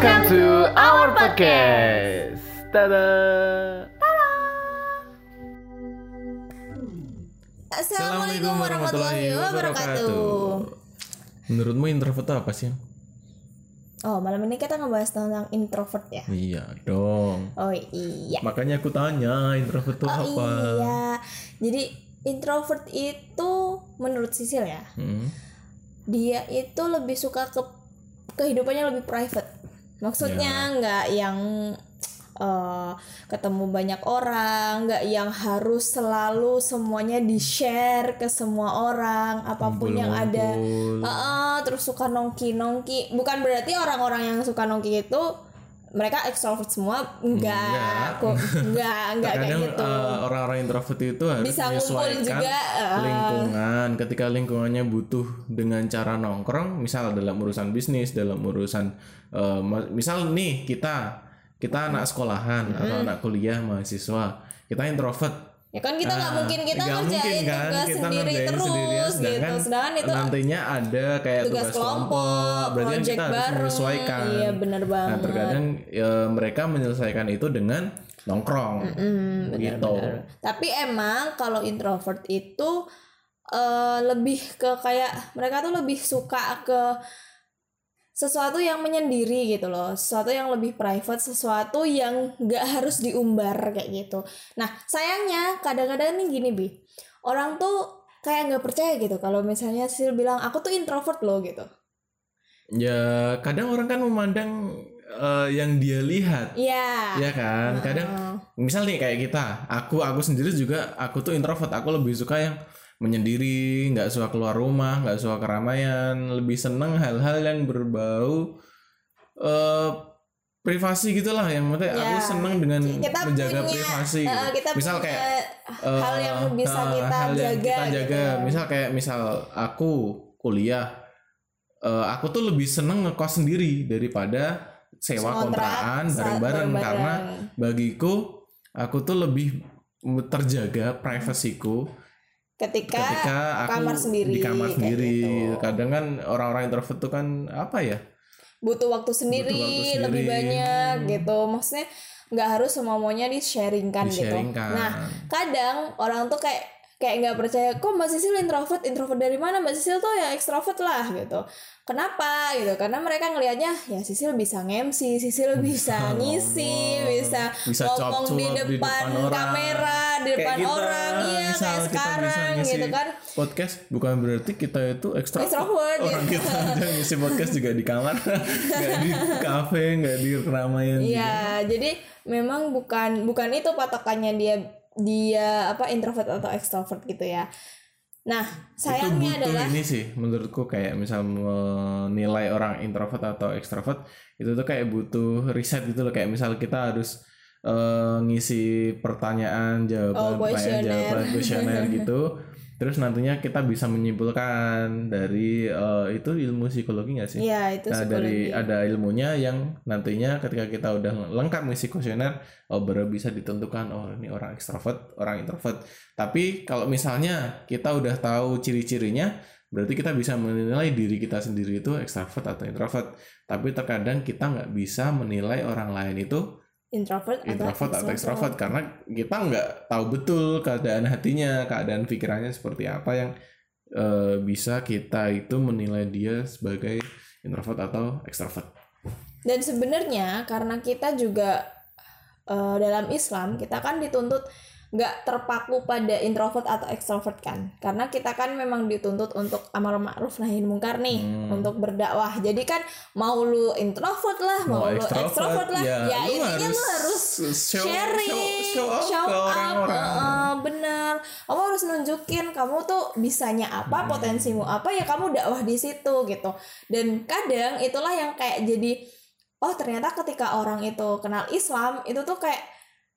Welcome to our podcast. Tada. Assalamualaikum warahmatullahi wabarakatuh. Menurutmu introvert itu apa sih? Oh, malam ini kita ngebahas tentang introvert ya. Iya dong. Oh iya. Makanya aku tanya introvert itu Oh apa? iya. Jadi introvert itu menurut Sisil ya, Hmm. dia itu lebih suka ke kehidupannya lebih private. Maksudnya nggak yang eh, ketemu banyak orang, nggak yang harus selalu semuanya di share ke semua orang, apa pun yang ada. Ngumpul. Heeh, terus suka nongki nongki. Bukan berarti orang-orang yang suka nongki itu mereka extrovert semua enggak kok enggak enggak kayak gitu eh, orang-orang introvert itu harus Bisa ngumpul menyesuaikan juga, eh. lingkungan. Ketika lingkungannya butuh dengan cara nongkrong, misal dalam urusan bisnis, dalam urusan eh, ma- misal nih kita kita anak sekolahan atau anak kuliah mahasiswa, kita introvert. Ya kan kita nggak Ah, mungkin kita ngerjain mungkin kan, tugas kita sendiri terus sendirian, gitu. Sedangkan sedangkan itu nantinya ada kayak tugas tugas, kelompok, berarti kan project kita harus bareng. menyesuaikan. Iya, bener nah banget. terkadang ya, mereka menyelesaikan itu dengan nongkrong. Hmm, gitu. tapi emang kalau introvert itu eh, lebih ke kayak mereka tuh lebih suka ke sesuatu yang menyendiri gitu loh sesuatu yang lebih private sesuatu yang nggak harus diumbar kayak gitu. Nah sayangnya kadang-kadang nih gini bi orang tuh kayak nggak percaya gitu kalau misalnya Sil bilang aku tuh introvert loh gitu. Ya kadang orang kan memandang eh, yang dia lihat. Iya. Ya kan? Kadang Heeh. misal nih kayak kita aku aku sendiri juga aku tuh introvert aku lebih suka yang menyendiri nggak suka keluar rumah nggak suka keramaian lebih seneng hal-hal yang berbau eh privasi gitulah yang maksudnya aku Ya, seneng dengan kita menjaga punya, privasi gitu. kita misal punya kayak hal yang eh, bisa eh, kita hal yang jaga, kita jaga gitu. misal kayak misal aku kuliah eh, aku tuh lebih seneng ngekos sendiri daripada sewa Kontrak kontrakan bareng-bareng. karena bagiku aku tuh lebih terjaga privasiku ketika, ketika aku kamar sendiri, di kamar sendiri gitu. kadang kan orang-orang introvert tuh kan apa ya butuh waktu sendiri, waktu lebih sendiri. banyak gitu maksudnya nggak harus semua maunya di sharingkan gitu nah kadang orang tuh kayak kayak nggak percaya kok mbak Sisil introvert? Introvert dari mana? Mbak Sisil tuh ya ekstrovert lah gitu. Kenapa? gitu. Karena mereka ngelihatnya ya Sisil bisa nge-MC Sisil bisa ngisi ngomong, bisa, bisa ngomong di depan, di depan orang. kamera di Kayak depan kita, orang. Iya kayak kita bisa sekarang ngisi gitu kan. podcast bukan berarti kita itu ekstrovert Extrovert, orang gitu. kita aja ngisi podcast juga di kamar nggak di kafe nggak di keramaian juga. Iya, jadi memang bukan bukan itu patokannya dia dia apa introvert atau extrovert gitu ya. Nah, itu sayangnya butuh adalah ini sih menurutku kayak misal menilai orang introvert atau extrovert itu tuh kayak butuh riset gitu loh. Kayak misal kita harus eh, ngisi pertanyaan jawaban Oh, pertanyaan jawaban kuesioner gitu terus nantinya kita bisa menyimpulkan dari eh, itu ilmu psikologi nggak sih ya itu Nah, dari ada ilmunya yang nantinya ketika kita udah lengkap ngisi kuesioner, oh baru bisa ditentukan oh ini orang ekstrovert, orang introvert. Tapi kalau misalnya kita udah tahu ciri-cirinya, berarti kita bisa menilai diri kita sendiri itu ekstrovert atau introvert. Tapi terkadang kita nggak bisa menilai orang lain itu introvert, introvert atau ekstrovert karena kita nggak tahu betul keadaan hatinya, keadaan pikirannya seperti apa yang eh, bisa kita itu menilai dia sebagai introvert atau ekstrovert. Dan sebenarnya karena kita juga eh, dalam Islam kita kan dituntut nggak terpaku pada introvert atau extrovert kan karena kita kan memang dituntut untuk amal ma'ruf nahi mungkar nih Hmm. untuk berdakwah jadi kan mau lu introvert lah mau, lu extrovert lah ya, lu intinya lu harus show, sharing show, show off show up orang-orang. Heeh, bener kamu harus nunjukin kamu tuh bisanya Hmm. apa potensimu apa ya kamu dakwah di situ gitu dan kadang itulah yang kayak jadi oh ternyata ketika orang itu kenal Islam itu tuh kayak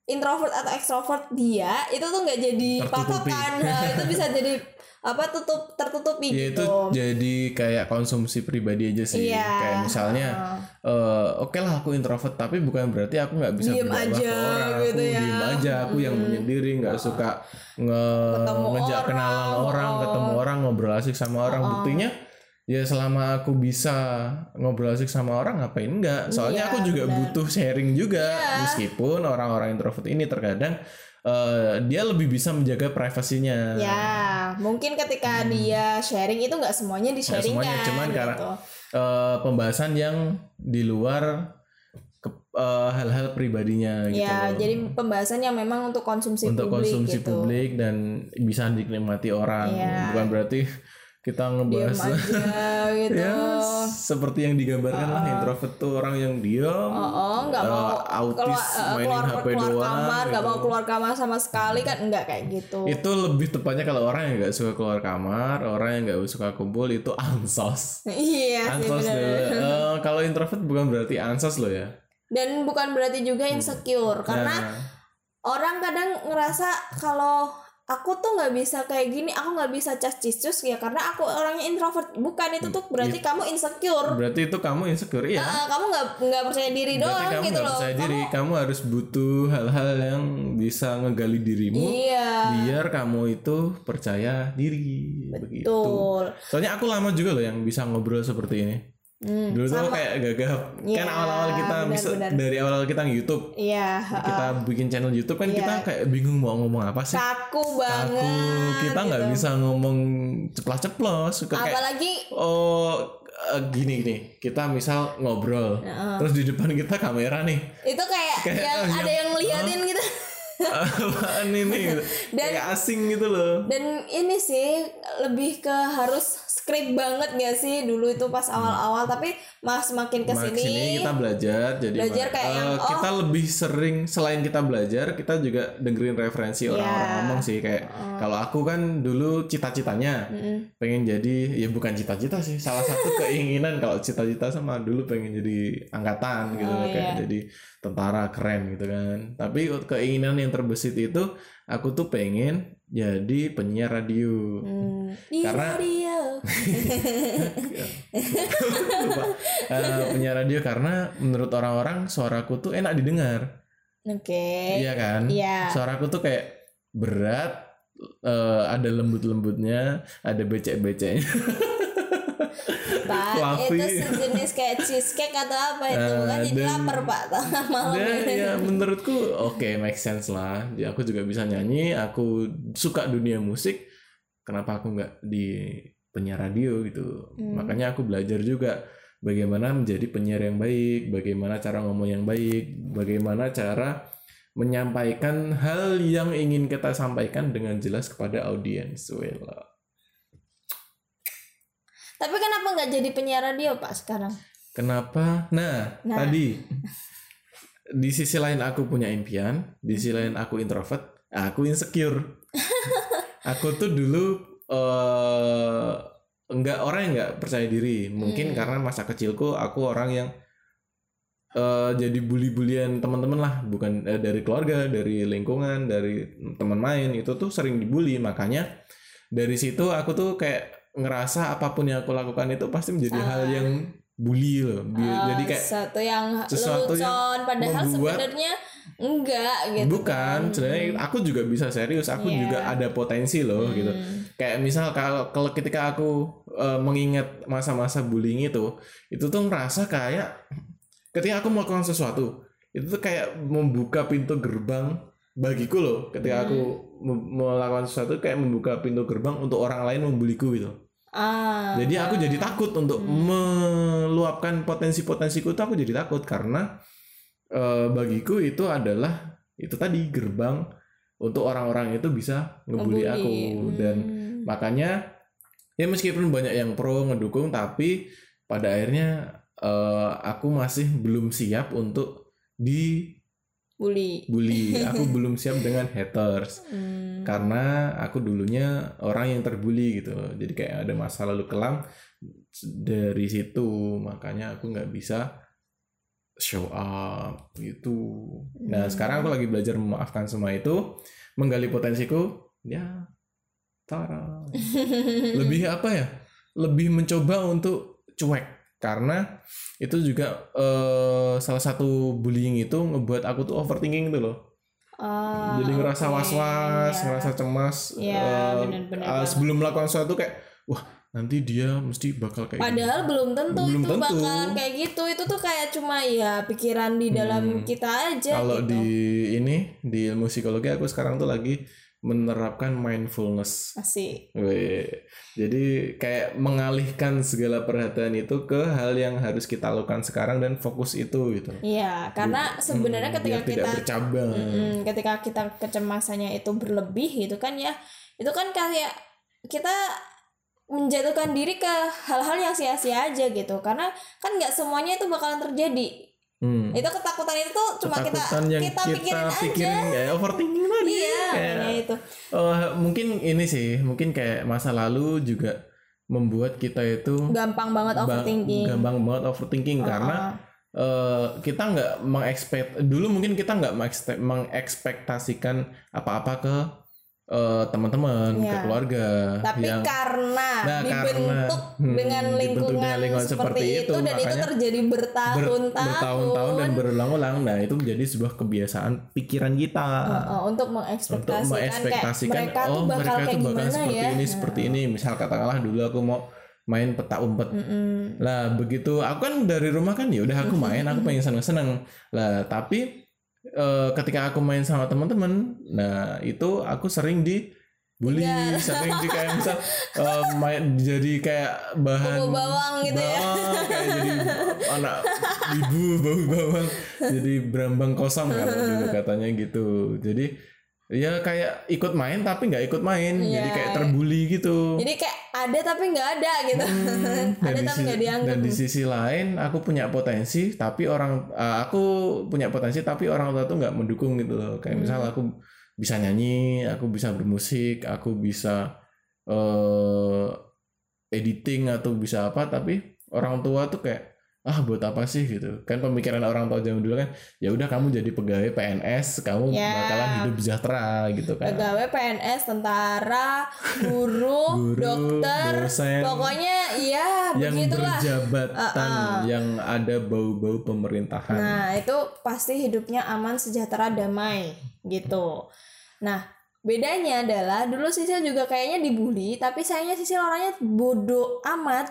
introvert atau extrovert dia itu tuh nggak jadi patokan Nah, itu bisa jadi apa tutup tertutupi ya itu gitu jadi kayak konsumsi pribadi aja sih Iya. kayak misalnya eh, oke lah aku introvert tapi bukan berarti aku nggak bisa Diem aja ke orang gitu aku ya. diem aja aku yang Hmm. menyendiri nggak suka nge Ketemu ngejak orang, kenalan orang oh. ketemu orang ngobrol asik sama orang Oh. buktinya ya selama aku bisa ngobrol asik sama orang ngapain enggak soalnya Iya, aku juga benar. butuh sharing juga Iya. meskipun orang-orang introvert ini terkadang eh, dia lebih bisa menjaga privasinya Ya, mungkin ketika dia sharing itu nggak semuanya di Hmm. Sharing semuanya, kan, cuman karena- gitu. Eh, pembahasan yang di luar eh, hal-hal pribadinya gitu Ya, loh. jadi pembahasan yang memang untuk konsumsi untuk publik konsumsi gitu. publik dan bisa dinikmati orang Iya. bukan berarti kita ngebahas aja gitu. ya seperti yang digambarkan lah introvert tuh orang yang diam oh, nggak eh, mau autis keluar, eh, mainin keluar, HP keluar doang kamar, gitu. mau keluar kamar sama sekali kan enggak kayak gitu. itu lebih tepatnya kalau orang yang nggak suka keluar kamar orang yang nggak suka kumpul itu ansos iya ansos. Eh, kalau introvert bukan berarti ansos loh ya Dan bukan berarti juga insecure karena Nah, orang kadang ngerasa kalau aku tuh nggak bisa kayak gini, aku nggak bisa cas cicus ya karena aku orangnya introvert. Bukan itu tuh berarti kamu insecure. berarti itu kamu insecure ya Ah, kamu nggak nggak percaya diri berarti doang kamu gitu loh. percaya diri Kamu- kamu harus butuh hal-hal yang bisa ngegali dirimu Iya. biar kamu itu percaya diri begitu Betul. soalnya aku lama juga loh yang bisa ngobrol seperti ini Hmm, dulu tuh sama. kayak gagap Iya, kan awal-awal kita bisa benar-benar. dari awal kita YouTube Iya. ha-ha. kita bikin channel YouTube kan Iya. kita kayak bingung mau ngomong apa sih Kaku banget. aku kita nggak gitu. bisa ngomong ceplas-ceplos Suka kayak Apalagi oh eh, gini gini kita misal ngobrol Heeh. terus di depan kita kamera nih itu kayak, Kayak, yang oh, ada iya. yang ngeliatin gitu. apaan ini gitu. Dan- kayak asing gitu loh Dan ini sih lebih ke harus skrip banget gak sih dulu itu pas awal-awal tapi mas makin ke sini sini kita belajar jadi Belajar kayak eh, yang, oh. kita lebih sering selain kita belajar kita juga dengerin referensi orang-orang Iya. Oh. ngomong sih kayak kalau aku kan dulu cita-citanya Mm-mm. pengen jadi ya bukan cita-cita sih salah satu keinginan kalau cita-cita sama dulu pengen jadi angkatan gitu Oh, kayak iya. jadi tentara keren gitu kan tapi keinginan yang terbesit itu aku tuh pengen jadi penyiar radio Hmm. Di Karena- radio. Eh, penyiar radio karena menurut orang-orang suaraku tuh enak didengar Oke. iya kan Iya. suaraku tuh kayak berat eh, ada lembut-lembutnya ada becek-beceknya Pak, Fluffy. itu sejenis kayak cheesecake atau apa itu Nah, kan jadi dan- lapar pak tengah malam. Dan ya menurutku oke make sense lah. Ya, aku juga bisa nyanyi, aku suka dunia musik. Kenapa aku nggak di penyiar radio gitu? Hmm. Makanya aku belajar juga bagaimana menjadi penyiar yang baik, bagaimana cara ngomong yang baik, bagaimana cara menyampaikan hal yang ingin kita sampaikan dengan jelas kepada audiens. Wela. Tapi kenapa nggak jadi penyiar radio pak sekarang? Kenapa? Nah, Nah. tadi di sisi lain aku punya impian, di sisi lain aku introvert, aku insecure. aku tuh dulu eh enggak orang yang nggak percaya diri. Mungkin Hmm. karena masa kecilku aku orang yang eh jadi bully-bulian teman-teman lah, bukan eh, dari keluarga, dari lingkungan, dari teman main itu tuh sering dibully. Makanya dari situ aku tuh kayak ngerasa apa pun yang aku lakukan itu pasti menjadi hal yang bully loh. Eh, jadi kayak sesuatu yang sesuatu yang lelucon padahal membuat- sebenarnya enggak gitu. bukan kan. sebenarnya aku juga bisa serius aku Iya. juga ada potensi loh gitu Hmm. Kayak misal kalau kalau ketika aku eh, mengingat masa-masa bullying itu itu tuh ngerasa kayak ketika aku melakukan sesuatu itu tuh kayak membuka pintu gerbang bagiku loh ketika aku Hmm. mem- melakukan sesuatu kayak membuka pintu gerbang untuk orang lain membuliku gitu Ah. jadi aku jadi takut untuk meluapkan potensi-potensiku itu aku jadi takut karena eh, bagiku itu adalah itu tadi gerbang untuk orang-orang itu bisa ngebully aku Ngebully. dan Hmm. Makanya ya meskipun banyak yang pro ngedukung tapi pada akhirnya eh, aku masih belum siap untuk dibully bully. aku belum siap dengan haters Hmm. karena aku dulunya orang yang terbully gitu jadi kayak ada masa lalu kelam dari situ makanya aku nggak bisa show up gitu nah Hmm. sekarang aku lagi belajar memaafkan semua itu menggali potensiku ya tara lebih apa ya lebih mencoba untuk cuek karena itu juga eh, salah satu bullying itu ngebuat aku tuh overthinking gitu loh Ah, jadi ngerasa was-was, ya. ngerasa cemas. Iya, eh, benar-benar eh, banget. sebelum melakukan sesuatu kayak, wah nanti dia mesti bakal kayak. Padahal belum tentu Belum itu tentu. bakalan kayak gitu. Itu tuh kayak cuma ya pikiran di dalam kita aja Hmm. kalau gitu. di ini di ilmu psikologi aku sekarang tuh lagi menerapkan mindfulness Asik. Wih. Jadi kayak mengalihkan segala perhatian itu ke hal yang harus kita lakukan sekarang dan fokus itu gitu. Iya, karena sebenarnya Hmm, ketika kita bercabang. Mm, ketika kita kecemasannya itu berlebih gitu kan ya, itu kan kayak kita menjatuhkan diri ke hal-hal yang sia-sia aja gitu. Karena kan nggak semuanya itu bakalan terjadi. Hmm. Itu ketakutan itu cuma kita Ketakutan yang kita, pikirin aja. pikirin kayak overthinking tadi. Iya, Kayak, itu. oh, mungkin ini sih, mungkin kayak masa lalu juga membuat kita itu Gampang banget ba- overthinking. gampang banget overthinking karena eh, kita nggak mengekspekt dulu mungkin kita nggak mengekspektasikan apa-apa ke eh, teman-teman ke Iya. keluarga Tapi yang karena Nah, dibentuk karena, hmm, dengan dibentuk lingkungan, dengan lingkungan seperti, seperti itu, itu, dan itu terjadi ber- bertahun-tahun. bertahun-tahun dan berulang-ulang. Nah itu menjadi sebuah kebiasaan pikiran kita. Heeh, untuk untuk mengekspektasikan, mengekspektasikan kayak mereka oh tuh bakal mereka kayak tuh bakal seperti ya? ini seperti ini. Misal katakanlah dulu aku mau main peta umpet. Mm-mm. lah begitu aku kan dari rumah kan ya udah aku main aku pengen seneng-seneng. Lah tapi eh, ketika aku main sama teman-teman nah itu aku sering di bully Iya. sering di kayak misal eh, main jadi kayak bahan Bau bawang gitu ya. bawang, kayak jadi anak ibu bau bawang jadi berambang kosong kalau dulu katanya gitu jadi ya kayak ikut main tapi nggak ikut main jadi Iya. kayak terbully gitu Jadi kayak ada tapi nggak ada gitu. Hmm, ada tapi nggak dianggap. dan di sisi lain aku punya potensi tapi orang uh, aku punya potensi tapi orang tua tuh nggak mendukung gitu loh kayak misal Hmm. aku bisa nyanyi aku bisa bermusik aku bisa eh editing atau bisa apa tapi orang tua tuh kayak ah buat apa sih gitu kan pemikiran orang tua zaman dulu kan ya udah kamu jadi pegawai PNS kamu Ya. bakalan hidup sejahtera gitu kan Pegawai PNS, tentara, guru, Guru, dokter, dosen. pokoknya iya yang begitulah. berjabatan Uh-uh. yang ada bau-bau pemerintahan Nah, itu pasti hidupnya aman, sejahtera, damai gitu. Nah, bedanya adalah dulu Sisil juga kayaknya dibully, tapi sayangnya Sisil orangnya bodoh amat.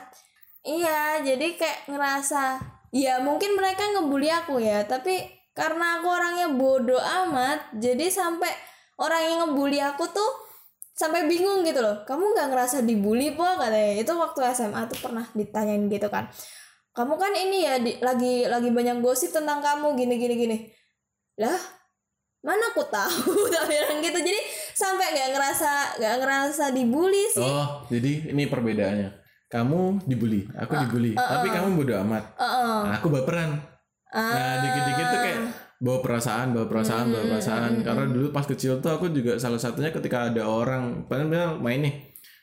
Iya, jadi kayak ngerasa ya mungkin mereka ngebully aku ya, tapi karena aku orangnya bodoh amat, jadi sampai orang yang ngebully aku tuh sampai bingung gitu loh. Kamu nggak ngerasa dibully po katanya. Itu waktu SMA tuh pernah ditanyain gitu kan kamu kan ini ya di- lagi lagi banyak gosip tentang kamu gini gini gini lah mana aku tahu tak bilang gitu jadi sampai nggak ngerasa nggak ngerasa dibully sih Oh, jadi ini perbedaannya. Kamu dibully, aku dibully, uh, tapi kamu bodo amat. Heeh. Nah, aku baperan. Nah, Ah. dikit-dikit tuh kayak bawa perasaan, bawa perasaan, bawa perasaan. Karena dulu pas kecil tuh aku juga salah satunya ketika ada orang, padahal main nih,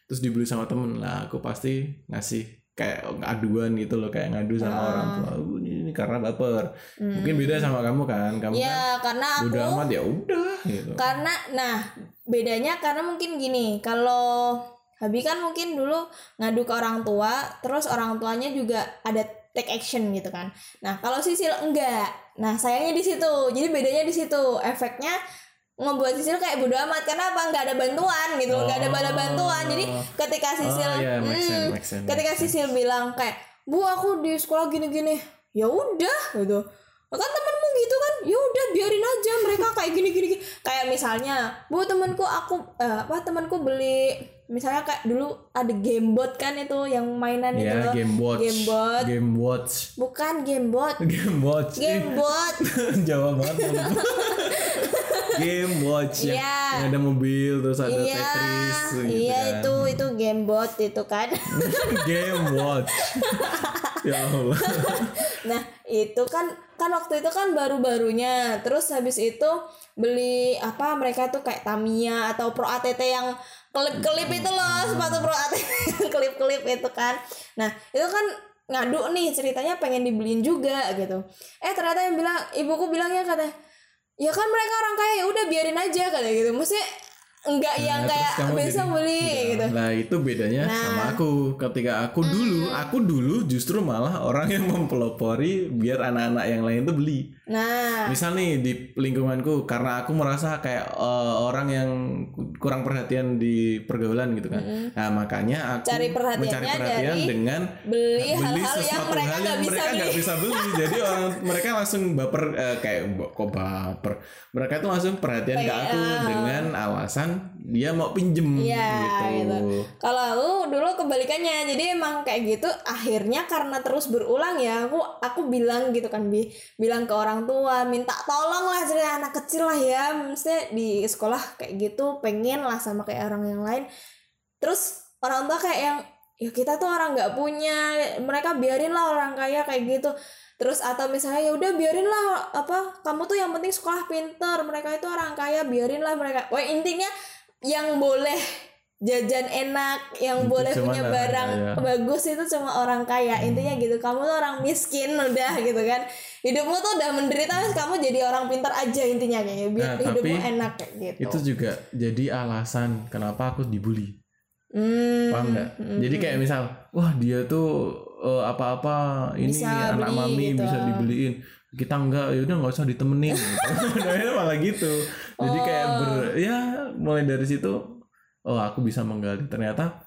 terus dibully sama temen lah, aku pasti ngasih kayak aduan gitu loh, kayak ngadu sama orang tua. "Oh, ini, ini karena baper. Mungkin beda sama kamu kan, kamu kan ya karena aku amat ya udah gitu. karena nah bedanya karena mungkin gini kalau Habi kan mungkin dulu ngadu ke orang tua terus orang tuanya juga ada take action gitu kan. Nah kalau Sisil enggak. Nah sayangnya di situ. Jadi bedanya di situ. Efeknya ngebuat Sisil kayak bodo amat. Karena apa? Nggak ada bantuan gitu. Nggak ada bala bantuan. Jadi ketika Sisil Oh, iya, make sense, hmm, make sense, ketika Sisil bilang kayak bu aku di sekolah gini-gini. Ya udah gitu. Kan temenmu gitu kan? Ya udah biarin aja mereka kayak gini gini gini. kayak misalnya bu temanku aku eh, apa temanku beli misalnya kayak dulu ada gamebot kan itu yang mainan itu Ya, loh. Gamebot. Game watch. bukan gamebot Game watch. Ih, gamebot Jawa banget. Game watch yang, yang ada mobil terus ada iya Tetris gitu iya kan. itu itu gamebot itu kan Game watch. ya Allah. Nah itu kan kan waktu itu kan baru-barunya. Terus habis itu beli apa mereka tuh kayak Tamiya atau Pro ATT yang kelip-kelip itu loh sepatu Pro ATT kelip-kelip itu kan. Nah itu kan ngadu nih ceritanya pengen dibeliin juga gitu. Eh ternyata yang bilang ibuku bilangnya katanya ya kan mereka orang kaya ya udah biarin aja katanya gitu. Maksudnya enggak yang Nah, terus kayak besok jadi- beli gitu Nah itu bedanya Nah. sama aku. Ketika aku dulu, aku dulu justru malah orang yang mempelopori biar anak-anak yang lain tuh beli. nah Misal nih di lingkunganku karena aku merasa kayak eh, orang yang kurang perhatian di pergaulan gitu kan. Nah makanya aku Cari mencari perhatian dengan beli hal-hal yang mereka nggak yang bisa mereka beli nggak bisa beli. Jadi orang mereka langsung baper eh, kayak "Mbok, kok baper. Mereka tuh langsung perhatian ke Kayak, aku ah. dengan alasan dia mau pinjem Iya, gitu. gitu. Kalau aku dulu kebalikannya, jadi emang kayak gitu. Akhirnya karena terus berulang ya, aku aku bilang gitu kan, bi bilang ke orang tua, minta tolong lah jadi anak kecil lah ya, mesti di sekolah kayak gitu, pengen lah sama kayak orang yang lain. Terus orang tua kayak yang ya kita tuh orang nggak punya, mereka biarin lah orang kaya kayak gitu. Terus atau misalnya ya udah biarin lah apa kamu tuh yang penting sekolah pinter mereka itu orang kaya biarin lah mereka. Wah intinya yang boleh jajan enak, yang Itu boleh punya barang kaya. Hmm. bagus itu cuma orang kaya. Intinya gitu. Kamu tuh orang miskin udah gitu kan. Hidupmu tuh udah menderita kamu jadi orang pintar aja intinya kayak biar Nah, hidupmu enak kayak gitu. Itu juga jadi alasan kenapa aku dibully. Hmm, Paham nggak? hmm, Jadi kayak misal, wah dia tuh eh, apa-apa ini Bisa anak beli mami gitu. bisa dibeliin. Kita enggak, ya udah nggak usah ditemenin. gitu. Itu malah gitu. Jadi kayak Oh. ber, ya mulai dari situ, oh aku bisa menggali ternyata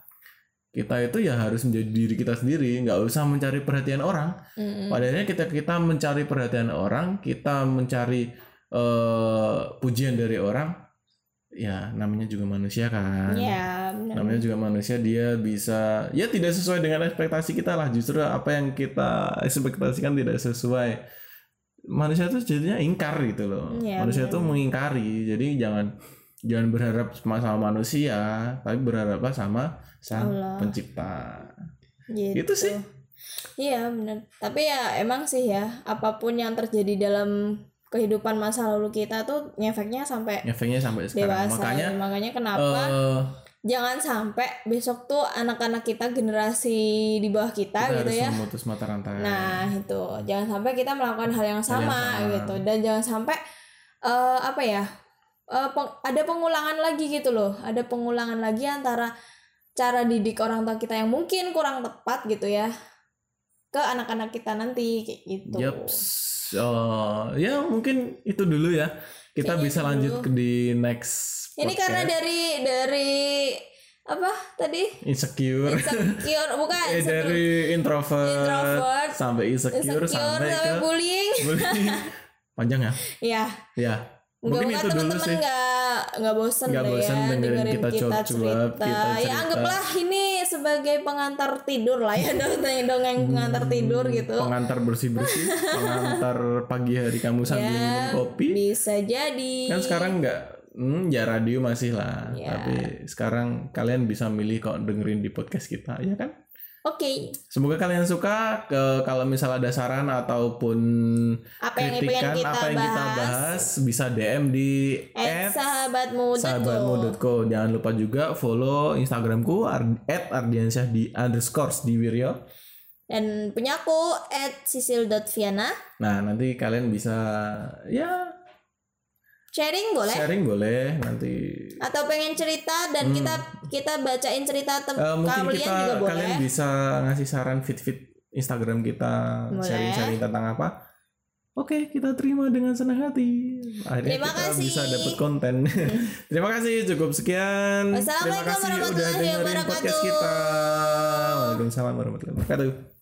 kita itu ya harus menjadi diri kita sendiri, nggak usah mencari perhatian orang. hmm, Padahal kita kita mencari perhatian orang, kita mencari eh, pujian dari orang, ya namanya juga manusia kan. Ya. Namanya juga manusia dia bisa ya tidak sesuai dengan ekspektasi kita lah. Justru apa yang kita ekspektasikan tidak sesuai. Manusia itu jadinya ingkar gitu loh. Iya, manusia benar. itu mengingkari. Jadi jangan jangan berharap sama sama manusia, tapi berharaplah sama sang Allah. pencipta. gitu. Itu sih. Iya benar. Tapi ya emang sih ya apa pun yang terjadi dalam kehidupan masa lalu kita tuh ngefeknya sampai Efeknya sampai sekarang. dewasa. Makanya makanya kenapa eh jangan sampai besok tuh anak-anak kita generasi di bawah kita, kita gitu harus ya. memutus mata rantai. Nah itu jangan sampai kita melakukan hal yang Hal yang sama, sama. gitu dan jangan sampai eh, apa ya eh, peng- ada pengulangan lagi gitu loh. Ada pengulangan lagi antara cara didik orang tua kita yang mungkin kurang tepat gitu ya ke anak-anak kita nanti kayak gitu. Yaps. Oh, ya mungkin itu dulu ya. Kita Kayaknya bisa lanjut dulu. ke di next. Ini karena podcast. dari dari apa tadi insecure. insecure bukan eh dari introvert, Introvert, sampai insecure, insecure sampai sampai ke bullying bullying. Panjang ya? ya Ya. Mungkin itu dulu teman-teman sih. nggak nggak bosen Nggak bosen ya dengerin kita cuap-cuap, cerita. kita Ya cerita. anggaplah ini sebagai pengantar tidur lah ya dongeng dongeng pengantar tidur gitu. Pengantar bersih-bersih, pengantar pagi hari kamu sambil Ya, minum kopi. Bisa jadi. Kan sekarang nggak Hmm, ya radio masih lah. Ya. Tapi sekarang kalian bisa milih kok dengerin di podcast kita, ya kan? Oke, Semoga kalian suka. Ke kalau misal ada saran ataupun apa yang kritikan kita apa yang bahas? kita bahas bisa DM di At sahabatmu sahabatmu.co. Jangan lupa juga follow Instagramku ar- @ardiansyah di underscore di Wiryo. dan punya aku at sisil.viana Nah nanti kalian bisa ya sharing boleh sharing boleh nanti. atau pengen cerita dan kita kita bacain cerita tem- Hmm. Eh, mungkin kalian kita juga boleh kalian bisa ngasih saran fit-fit Instagram kita sharing-sharing tentang apa. Oke, kita terima dengan senang hati. Akhirnya Terima kita kasih. bisa dapat konten. terima kasih, cukup sekian. Terima Wassalamualaikum kasih udah warahmatullahi dengerin podcast kita. Waalaikumsalam warahmatullahi wabarakatuh.